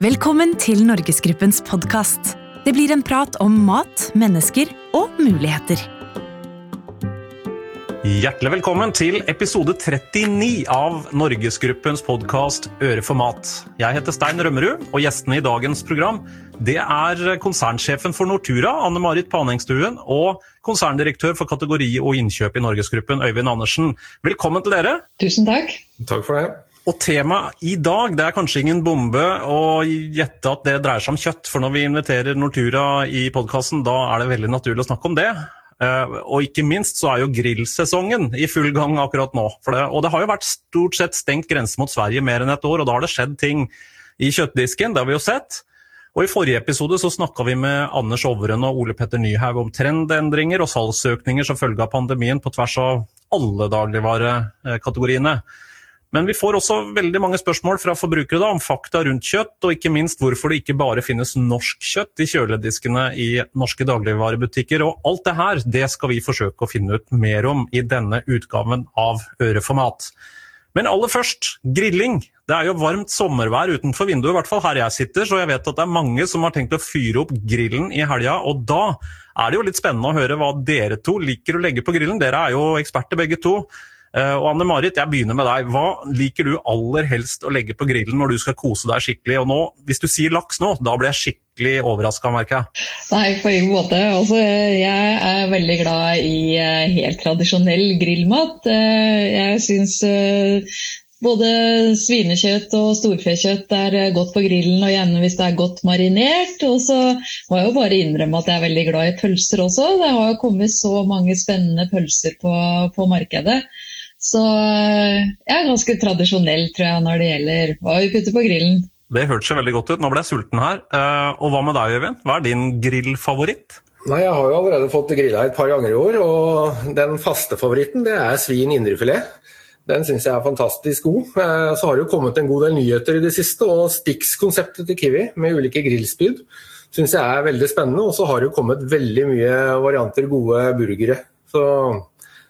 Velkommen til Norgesgruppens podkast. Det blir en prat om mat, mennesker og muligheter. Hjertelig velkommen til episode 39 av Norgesgruppens podkast Øre for mat. Jeg heter Stein Rømmerud, og gjestene i dagens program det er konsernsjefen for Nortura, Anne Marit Panengstuen, og konserndirektør for kategori og innkjøp i Norgesgruppen, Øyvind Andersen. Velkommen til dere. Tusen takk. Takk for det. Og Temaet i dag det er kanskje ingen bombe å gjette at det dreier seg om kjøtt. For når vi inviterer Nortura i podkasten, da er det veldig naturlig å snakke om det. Uh, og ikke minst så er jo grillsesongen i full gang akkurat nå. Det, og det har jo vært stort sett stengt grense mot Sverige mer enn et år, og da har det skjedd ting i kjøttdisken. Det har vi jo sett. Og I forrige episode så snakka vi med Anders Ovren og Ole Petter Nyhaug om trendendringer og salgsøkninger som følge av pandemien på tvers av alle dagligvarekategoriene. Men vi får også veldig mange spørsmål fra forbrukere da, om fakta rundt kjøtt, og ikke minst hvorfor det ikke bare finnes norsk kjøtt i kjølediskene i norske dagligvarebutikker. Og alt det her det skal vi forsøke å finne ut mer om i denne utgaven av Øreformat. Men aller først, grilling. Det er jo varmt sommervær utenfor vinduet, i hvert fall her jeg sitter, så jeg vet at det er mange som har tenkt å fyre opp grillen i helga. Og da er det jo litt spennende å høre hva dere to liker å legge på grillen. Dere er jo eksperter begge to. Eh, og Anne Marit, jeg begynner med deg. Hva liker du aller helst å legge på grillen når du skal kose deg skikkelig? Og nå, Hvis du sier laks nå, da blir jeg skikkelig overraska, merker jeg. Nei, på ingen måte. Altså, jeg er veldig glad i eh, helt tradisjonell grillmat. Eh, jeg syns både svinekjøtt og storfekjøtt er godt på grillen, og gjerne hvis det er godt marinert. Og så må jeg jo bare innrømme at jeg er veldig glad i pølser også. Det har jo kommet så mange spennende pølser på, på markedet. Så eh, jeg er ganske tradisjonell tror jeg, når det gjelder hva vi putter på grillen. Det hørtes veldig godt ut. Nå ble jeg sulten her. Eh, og hva med deg, Øyvind? Hva er din grillfavoritt? Nei, Jeg har jo allerede fått grilla et par ganger i år, og den faste favoritten det er svin indrefilet. Den syns jeg er fantastisk god. Eh, så har det jo kommet en god del nyheter i det siste, og Stix-konseptet til Kiwi med ulike grillspyd syns jeg er veldig spennende. Og så har det jo kommet veldig mye varianter gode burgere. Så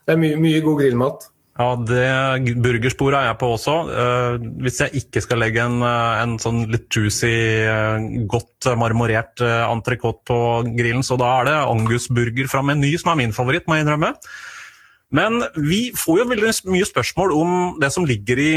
det er mye, mye god grillmat. Ja, det burgersporet er jeg på også. Uh, hvis jeg ikke skal legge en, eh, en sånn litt juicy, uh, godt marmorert uh, entrecôte på grillen, så da er det angusburger fra Meny som er min favoritt, må jeg innrømme. Men vi får jo veldig mye spørsmål om det som ligger i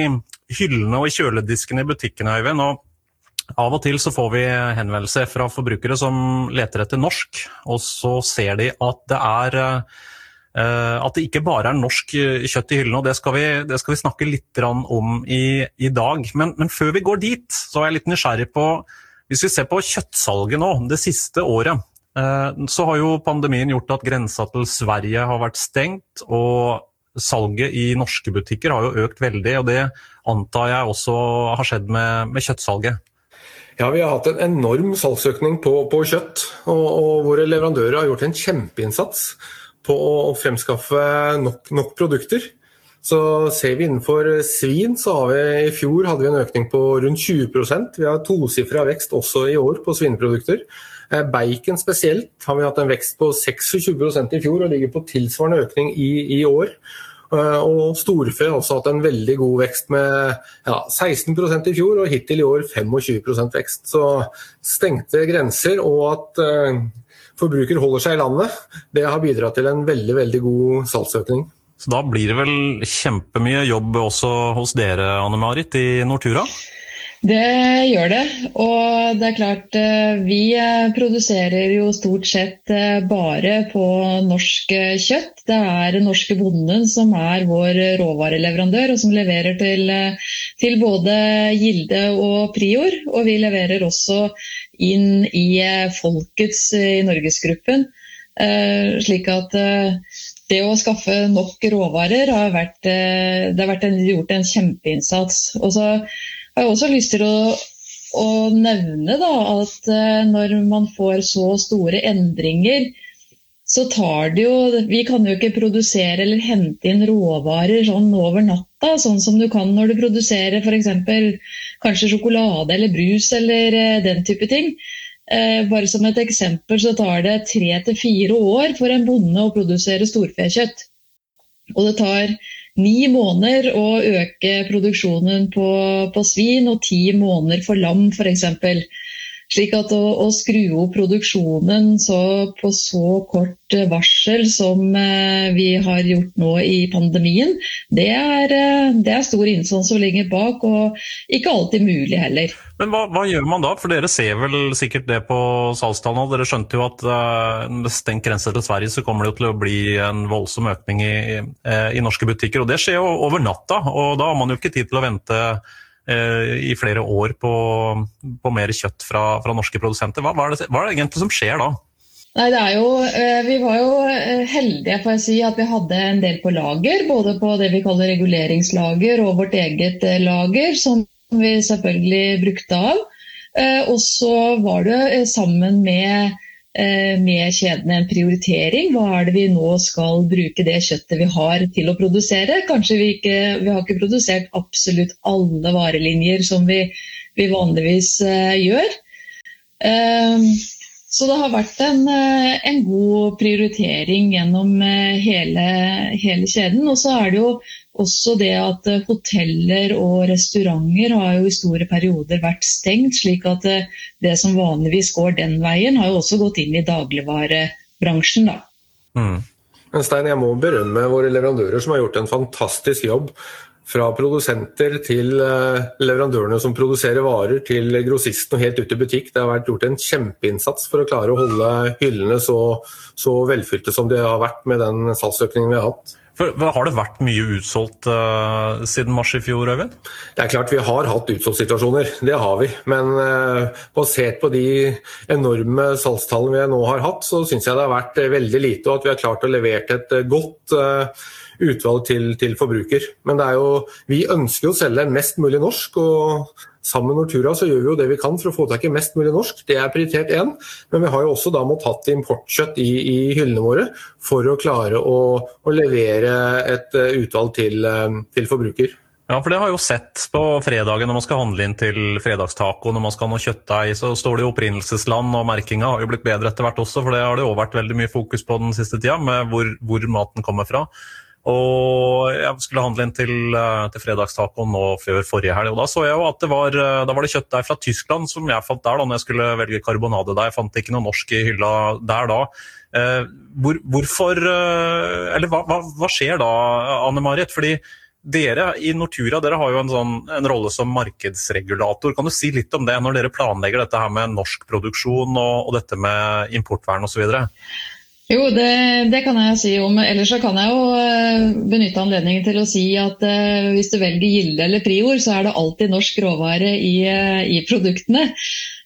hyllene og i kjølediskene i butikkene, Øyvind. Og av og til så får vi henvendelser fra forbrukere som leter etter norsk, og så ser de at det er Eh, at det ikke bare er norsk eh, kjøtt i hyllene, og det skal vi, det skal vi snakke litt om i, i dag. Men, men, før vi går dit, så er jeg litt nysgjerrig på Hvis vi ser på kjøttsalget nå, det siste året, eh, så har jo pandemien gjort at grensa til Sverige har vært stengt. og Salget i norske butikker har jo økt veldig, og det antar jeg også har skjedd med, med kjøttsalget. Ja, Vi har hatt en enorm salgsøkning på, på kjøtt, og, og våre leverandører har gjort en kjempeinnsats på å fremskaffe nok, nok, produkter. Så ser vi innenfor svin, så har vi i fjor hadde vi en økning på rundt 20% Vi har tosifra vekst også i år på svineprodukter. Eh, bacon spesielt har vi hatt en vekst på 26% i fjor og ligger på tilsvarende økning i, i år. Eh, og storfe har også hatt en veldig god vekst med ja, 16% i fjor, og hittil i år 25% vekst. Så stengte grenser og at uh, forbruker holder seg i landet, det har bidratt til en veldig, veldig god salgsøkning. Så da blir det vel kjempemye jobb også hos dere, Anne Marit, i Nortura? Det gjør det. Og det er klart, eh, vi eh, produserer jo stort sett eh, bare på norsk kjøtt. Det er den norske bonden som er vår råvareleverandør, og som leverer til, til både Gilde og Prior. Og vi leverer også inn i Folkets i Norgesgruppen. Slik at det å skaffe nok råvarer har vært, det har vært en, gjort en kjempeinnsats. Og så jeg har også lyst til å, å nevne da, at eh, når man får så store endringer, så tar det jo Vi kan jo ikke produsere eller hente inn råvarer sånn over natta, sånn som du kan når du produserer f.eks. kanskje sjokolade eller brus eller eh, den type ting. Eh, bare som et eksempel så tar det tre til fire år for en bonde å produsere storfekjøtt. Og det tar ni måneder å øke produksjonen på, på svin, og ti måneder for lam f.eks. Slik at å, å, skru opp produksjonen så på så kort varsel som eh, vi har gjort nå i pandemien, det er, eh, det er stor innsats som ligger bak, og ikke alltid mulig heller. Men hva, hva, gjør man da? For dere ser vel sikkert det på salgstallene. Dere skjønte jo at med stengt grense til Sverige, så kommer det jo til å bli en voldsom økning i, i, i norske butikker. Og det skjer jo over natta, og da har man jo ikke tid til å vente Eh, i flere år på, på mer kjøtt fra, fra norske produsenter. Hva, hva, er det, hva, er det, egentlig som skjer da? Nei, det er jo, eh, Vi var jo eh, heldige for å si at vi hadde en del på lager. Både på det vi kaller reguleringslager og vårt eget lager, som vi selvfølgelig brukte av. Og så var det sammen med Eh, med kjedene en prioritering. Hva er det vi nå skal bruke det kjøttet vi har til å produsere? Kanskje vi ikke vi har ikke produsert absolutt alle varelinjer som vi, vi vanligvis uh, gjør. Uh, så det har vært en, uh, en god prioritering gjennom hele, hele, kjeden. Og så er det jo også det at eh, hoteller og restauranter har jo i store perioder vært stengt, slik at eh, det som vanligvis går den veien, har jo også gått inn i dagligvarebransjen. da. Mm. Men Stein, jeg må berømme våre leverandører som har gjort en fantastisk jobb. Fra produsenter til eh, leverandørene som produserer varer, til grossisten og helt ut i butikk. Det har vært gjort en kjempeinnsats for å klare å holde hyllene så, så velfylte som de har vært med den salgsøkningen vi har hatt. For, har det vært mye utsolgt uh, siden mars i fjor, Øyvind? Det er klart vi har hatt utsolgtsituasjoner, det har vi. Men uh, basert på de enorme salgstallene vi nå har hatt, så syns jeg det har vært uh, veldig lite, og at vi har klart å levere et godt utvalg til, til, forbruker. Men det er jo, vi ønsker jo å selge mest mulig norsk. og Sammen med Nortura så gjør vi jo det vi kan for å få tak i mest mulig norsk. Det er prioritert én. Men vi har jo også da måttet hatt importkjøtt i, i hyllene våre for å klare å, å levere et uh, utvalg til, uh, til, forbruker. Ja, for det har jeg jo sett på fredagen når man skal handle inn til fredagstaco, når man skal ha noe kjøttdeig, så står det jo opprinnelsesland, og merkinga har jo blitt bedre etter hvert også, for det har det jo vært veldig mye fokus på den siste tida, med hvor, hvor maten kommer fra. Og jeg skulle handle inn til, eh, til fredagstacoen nå før forrige helg. og Da så jeg jo at det var, eh, da var det kjøttdeig fra Tyskland som jeg fant der da når jeg skulle velge karbonadedeig. Jeg fant ikke noe norsk i hylla der da. Eh, hvor, hvorfor Eller hva, hva, hva, skjer da, Anne Marit? Fordi dere i Nortura dere har jo en, sånn, en, rolle som markedsregulator. Kan du si litt om det når dere planlegger dette her med norsk produksjon og, og dette med importvern osv.? Jo, det, det, kan jeg si om. Ellers så kan jeg jo eh, benytte anledningen til å si at uh, hvis du velger Gilde eller Prior, så er det alltid norsk råvare i, uh, i produktene.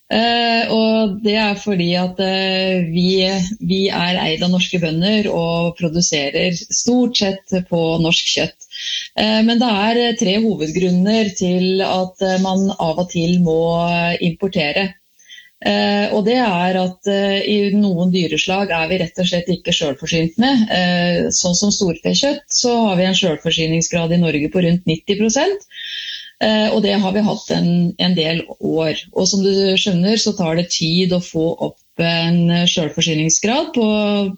Uh, og det er fordi at vi, vi, er eid av norske bønder og produserer stort sett på norsk kjøtt. men det er tre hovedgrunner til at man av og til må importere. Eh, og det er at eh, i noen dyreslag er vi rett og slett ikke sjølforsynt med. Eh, sånn som storfekjøtt, så har vi en sjølforsyningsgrad i Norge på rundt 90 eh, Og det har vi hatt en, en, del år. Og som du skjønner, så tar det tid å få opp en sjølforsyningsgrad på,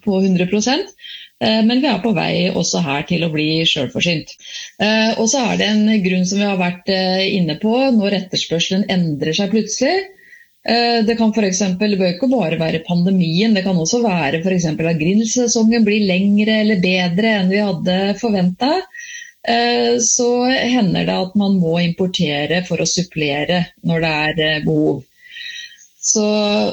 på 100 eh, men vi er på vei også her til å bli sjølforsynt. Eh, og så er det en grunn som vi har vært inne på, når etterspørselen endrer seg plutselig det kan for eksempel, det bør ikke bare være pandemien, det kan også være f.eks. at grillsesongen blir lengre eller bedre enn vi hadde forventa. Eh, så hender det at man må importere for å supplere når det er eh, behov. Så,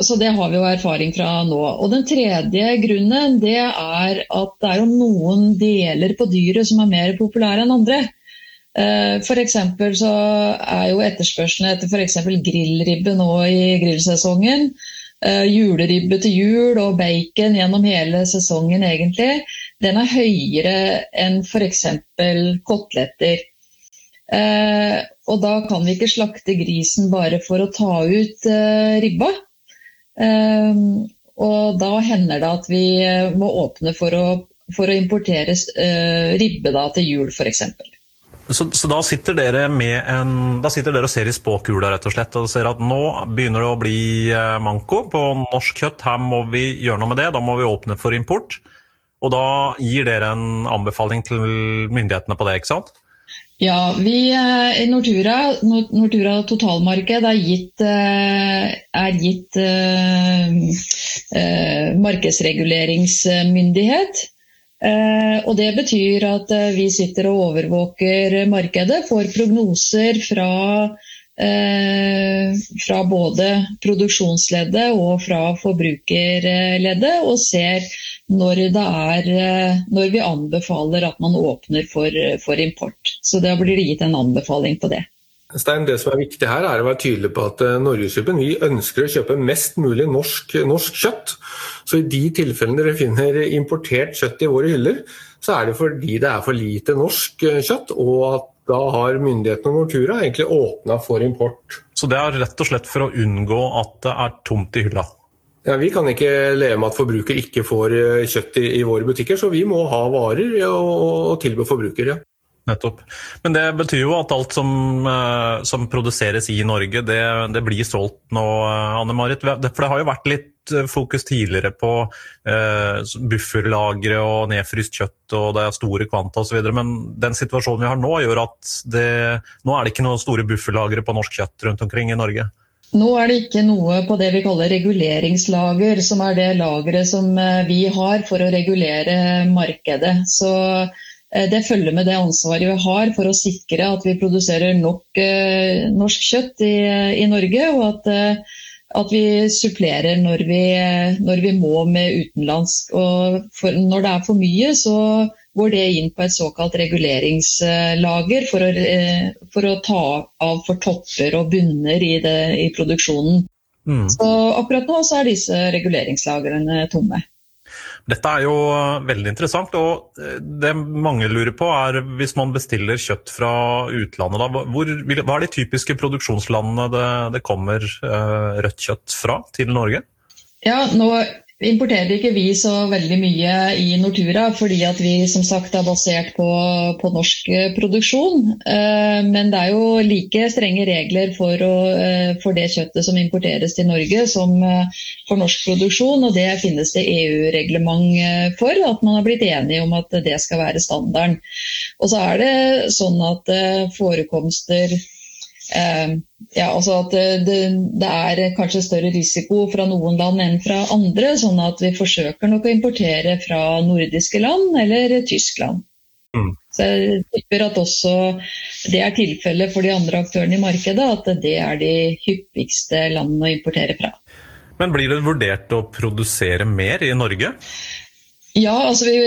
så, det har vi jo erfaring fra nå. Og Den tredje grunnen det er at det er jo noen deler på dyret som er mer populære enn andre. Eh, F.eks. så er jo etterspørselen etter f.eks. grillribbe nå i grillsesongen. Eh, juleribbe til jul og bacon gjennom hele sesongen egentlig. Den er høyere enn f.eks. koteletter. Eh, og da kan vi ikke slakte grisen bare for å ta ut ribba. Og da hender det at vi må åpne for å, for å importere ribbe til jul f.eks. Så, så, da sitter dere med en, da sitter dere og ser i spåkula rett og slett, og ser at nå begynner det å bli eh, manko på norsk kjøtt. Her må vi gjøre noe med det. Da må vi åpne for import. Og da gir dere en anbefaling til myndighetene på det, ikke sant? Ja, vi i Nortura, Nortura totalmarked er gitt, er gitt eh, markedsreguleringsmyndighet. Eh, og Det betyr at eh, vi sitter og overvåker markedet, får prognoser fra, eh, fra både produksjonsleddet og fra forbrukerleddet, og ser når, er, når vi anbefaler at man åpner for, for import. Så da blir det gitt en anbefaling på det. Stein, det som er viktig her er å være tydelig på at eh, Norgesgruppen ønsker å kjøpe mest mulig norsk, norsk, kjøtt. Så i de tilfellene dere finner importert kjøtt i våre hyller, så er det fordi det er for lite norsk eh, kjøtt, og at da har myndighetene og Nortura egentlig åpna for import. Så det er rett og slett for å unngå at det er tomt i hylla? Ja, Vi kan ikke leve med at forbruker ikke får eh, kjøtt i, i våre butikker, så vi må ha varer og, og tilby forbruker. Ja. Nettopp. Men det betyr jo at alt som, eh, som produseres i Norge, det, det, blir solgt nå, eh, Anne Marit. For det har jo vært litt eh, fokus tidligere på eh, bufferlagre og nedfryst kjøtt og det er store kvanta osv. Men den situasjonen vi har nå, gjør at det, nå er det ikke noen store bufferlagre på norsk kjøtt rundt omkring i Norge. Nå er det ikke noe på det vi kaller reguleringslager, som er det lageret som vi har for å regulere markedet. Så det følger med det ansvaret vi har for å sikre at vi produserer nok eh, norsk kjøtt i, i Norge, og at, eh, at vi supplerer når vi, når vi, må med utenlandsk. Og for, når det er for mye, så går det inn på et såkalt reguleringslager for å, for å ta av for topper og bunner i, det, i produksjonen. Mm. Så akkurat nå så er disse reguleringslagrene tomme. Dette er jo veldig interessant. og eh, Det mange lurer på, er hvis man bestiller kjøtt fra utlandet, da, hvor, hva er de typiske produksjonslandene det, det kommer uh, rødt kjøtt fra til Norge? Ja, nå importerer ikke vi så veldig mye i Nortura, fordi at vi som sagt er basert på, på norsk eh, produksjon. Eh, men det er jo like strenge regler for, å, eh, for, det kjøttet som importeres til Norge som for norsk produksjon, og det finnes det EU-reglement for. At man har blitt enige om at det skal være standarden. Og så er det sånn at forekomster ja, altså at det, det, er kanskje større risiko fra noen land enn fra andre, sånn at vi forsøker nok å importere fra nordiske land eller Tyskland. Mm. Så jeg tipper at også det er tilfellet for de andre aktørene i markedet, at det er de hyppigste landene å importere fra. Men blir det vurdert å produsere mer i Norge? Ja, altså vi,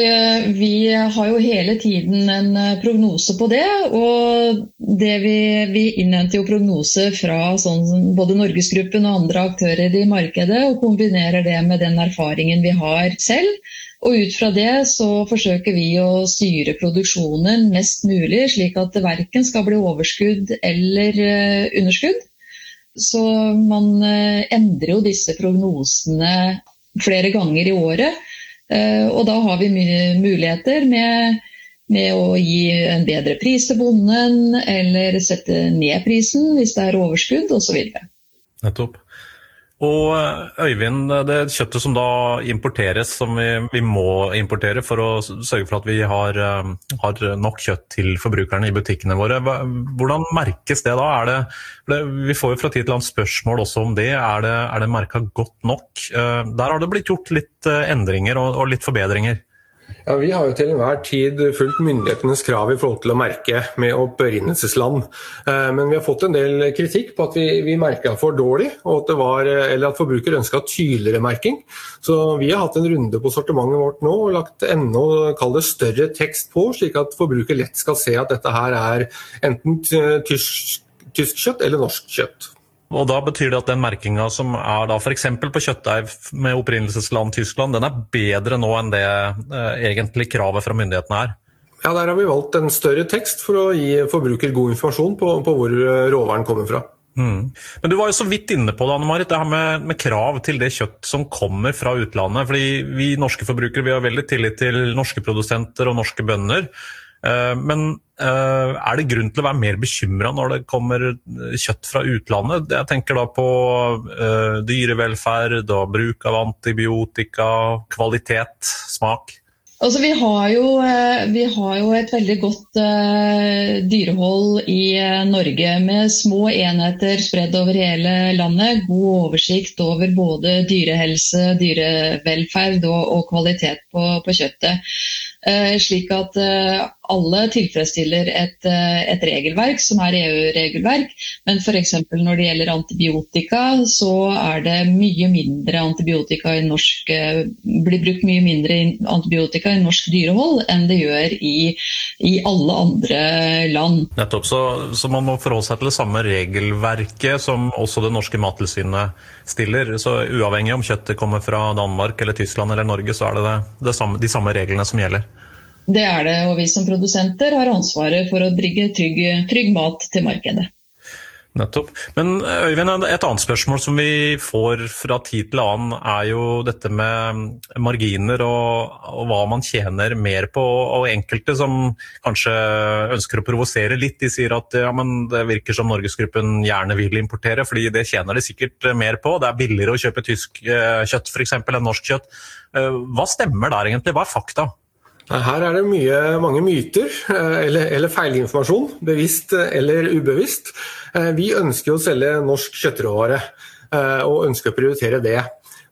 vi, har jo hele tiden en eh, prognose på det. Og det vi, vi innhenter jo prognose fra sånn, både Norgesgruppen og andre aktører i markedet, og kombinerer det med den erfaringen vi har selv. Og ut fra det så forsøker vi å styre produksjonen mest mulig, slik at det verken skal bli overskudd eller eh, underskudd. Så man eh, endrer jo disse prognosene flere ganger i året. Eh, og da har vi mye muligheter med, med å gi en bedre pris til bonden, eller sette ned prisen hvis det er overskudd osv. Nettopp. Og eh, Øyvind, det kjøttet som da importeres, som vi, vi, må importere for å sørge for at vi har, eh, har, nok kjøtt til forbrukerne i butikkene våre, hvordan merkes det da? Det, det, vi får jo fra tid til annen spørsmål også om det. Er det, er det merka godt nok? Eh, der har det blitt gjort litt endringer og, og litt forbedringer. Ja, Vi har jo til enhver tid fulgt myndighetenes krav i forhold til å merke med opprinnelsesland. Eh, men vi har fått en del kritikk på at vi, vi merka for dårlig, at var, eller at forbruker ønska tydeligere merking. Så vi har hatt en runde på sortimentet vårt nå og lagt enda det større tekst på, slik at forbruker lett skal se at dette her er enten tysk, tysk kjøtt eller norsk kjøtt. Og da betyr det at den merkinga som er da f.eks. på kjøttdeig med opprinnelsesland Tyskland, den er bedre nå enn det eh, egentlig kravet fra myndighetene er? Ja, Der har vi valgt en større tekst for å gi forbruker god informasjon på, på hvor råværen råvaren kommer fra. Mm. Men Du var jo så vidt inne på det, Anne Marit, det her med, med, krav til det kjøtt som kommer fra utlandet. fordi Vi norske forbrukere vi har veldig tillit til norske produsenter og norske bønder. Eh, men eh, er det grunn til å være mer bekymra når det kommer kjøtt fra utlandet? Jeg tenker da på eh, dyrevelferd og bruk av antibiotika, kvalitet, smak. Altså, vi, har jo, eh, vi, har jo, et veldig godt uh, dyrehold i uh, Norge med små enheter spredd over hele landet. God oversikt over både dyrehelse, dyrevelferd og, og kvalitet på, på kjøttet. Uh, slik at alle tilfredsstiller et, et, regelverk som er EU-regelverk. Men f.eks. når det gjelder antibiotika, så er det mye mindre antibiotika i norsk blir brukt mye mindre antibiotika i norsk dyrehold enn det gjør i, i alle andre land. Nettopp, så, så, man må forholde seg til det samme regelverket som også det norske mattilsynet stiller. Så uavhengig om kjøttet kommer fra Danmark eller Tyskland eller Norge, så er det, det, det samme, de samme reglene som gjelder. Det er det, og vi som produsenter har ansvaret for å brygge trygg, trygg mat til markedet. Nettopp. Men Øyvind, et annet spørsmål som vi får fra tid til annen, er jo dette med marginer og, og hva man tjener mer på. Og enkelte som kanskje ønsker å provosere litt, de sier at ja, det virker som Norgesgruppen gjerne vil importere, fordi det tjener de sikkert mer på. Det er billigere å kjøpe tysk eh, kjøtt f.eks. enn norsk kjøtt. Eh, hva stemmer der egentlig? Hva er fakta? Her er det mye, mange myter eh, eller, eller, feilinformasjon, bevisst eller ubevisst. Eh, vi ønsker å selge norsk kjøttråvare eh, og ønsker å prioritere det.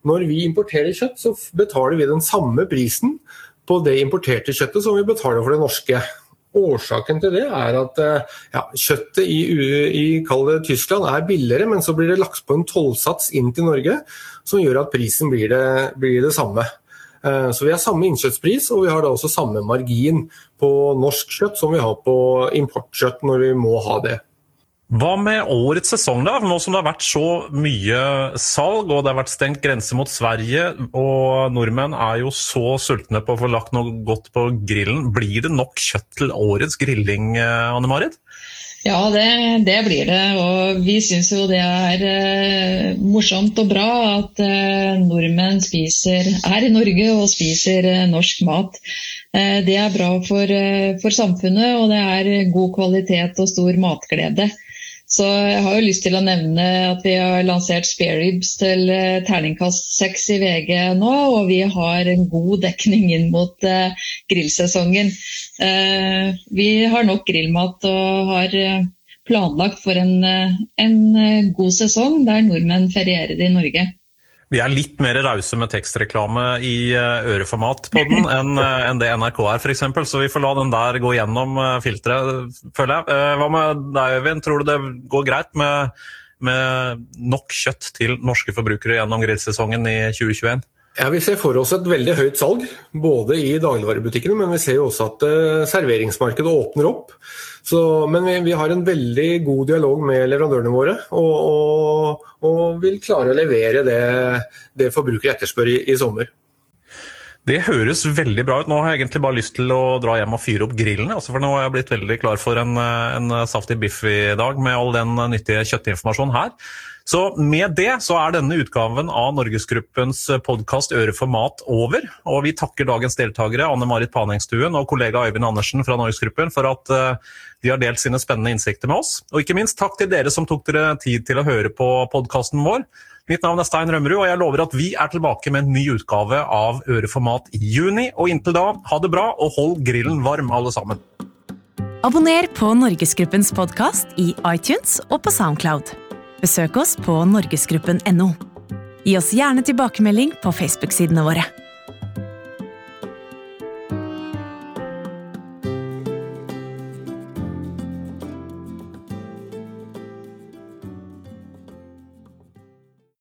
Når vi importerer kjøtt, så betaler vi den samme prisen på det importerte kjøttet som vi betaler for det norske. Årsaken til det er at ja, kjøttet i, i Tyskland er billigere, men så blir det lagt på en tollsats inn til Norge som gjør at prisen blir det, blir det samme. Eh, så vi har samme innkjøttspris, og vi har da også samme margin på norsk kjøtt som vi har på importkjøtt når vi må ha det. Hva med årets sesong, da? Nå som det har vært så mye salg, og det har vært stengt grense mot Sverige, og nordmenn er jo så sultne på å få lagt noe godt på grillen. Blir det nok kjøtt til årets grilling, eh, Anne Marit? Ja, det, det, blir det. Og vi syns jo det er eh, morsomt og bra at eh, nordmenn spiser, er i Norge og spiser eh, norsk mat. Eh, det er bra for, eh, for, samfunnet, og det er god kvalitet og stor matglede. Så jeg har jo lyst til å nevne at vi har lansert spareribs til eh, terningkast seks i VG nå, og vi har en god dekning inn mot uh, grillsesongen. Uh, vi har nok grillmat og har planlagt for en, en god sesong der nordmenn ferierer i Norge. Vi er litt mer rause med tekstreklame i eh, øreformat på den enn eh, en det NRK er, f.eks. Så vi får la den der gå gjennom eh, filteret, føler jeg. Hva med deg, Øyvind? Tror du det går greit med, med nok kjøtt til norske forbrukere gjennom grillsesongen i 2021? Ja, Vi ser for oss et veldig høyt salg, både i dagligvarebutikkene, men vi ser jo også at serveringsmarkedet åpner opp. Så, men vi, vi, har en veldig god dialog med leverandørene våre, og, og, og vil klare å levere det, det forbrukere etterspør i, i, sommer. Det høres veldig bra ut. Nå har jeg egentlig bare lyst til å dra hjem og fyre opp grillen. Altså for nå har jeg blitt veldig klar for en, en saftig biff i dag med all den nyttige kjøttinformasjonen her. Så med det så er denne utgaven av Norgesgruppens podkast Øre for mat over. Og vi takker dagens deltakere Anne Marit Panengstuen og kollega Øyvind Andersen fra Norgesgruppen for at uh, de har delt sine spennende innsikter med oss. Og ikke minst takk til dere som tok dere tid til å høre på podkasten vår. Mitt navn er Stein Rømmerud, og jeg lover at vi er tilbake med en ny utgave av Øre for mat i juni. Og inntil da, ha det bra, og hold grillen varm, alle sammen. Abonner på Norgesgruppens podkast i iTunes og på Soundcloud. Besøk oss på norgesgruppen.no. Gi oss gjerne tilbakemelding på Facebook-sidene våre.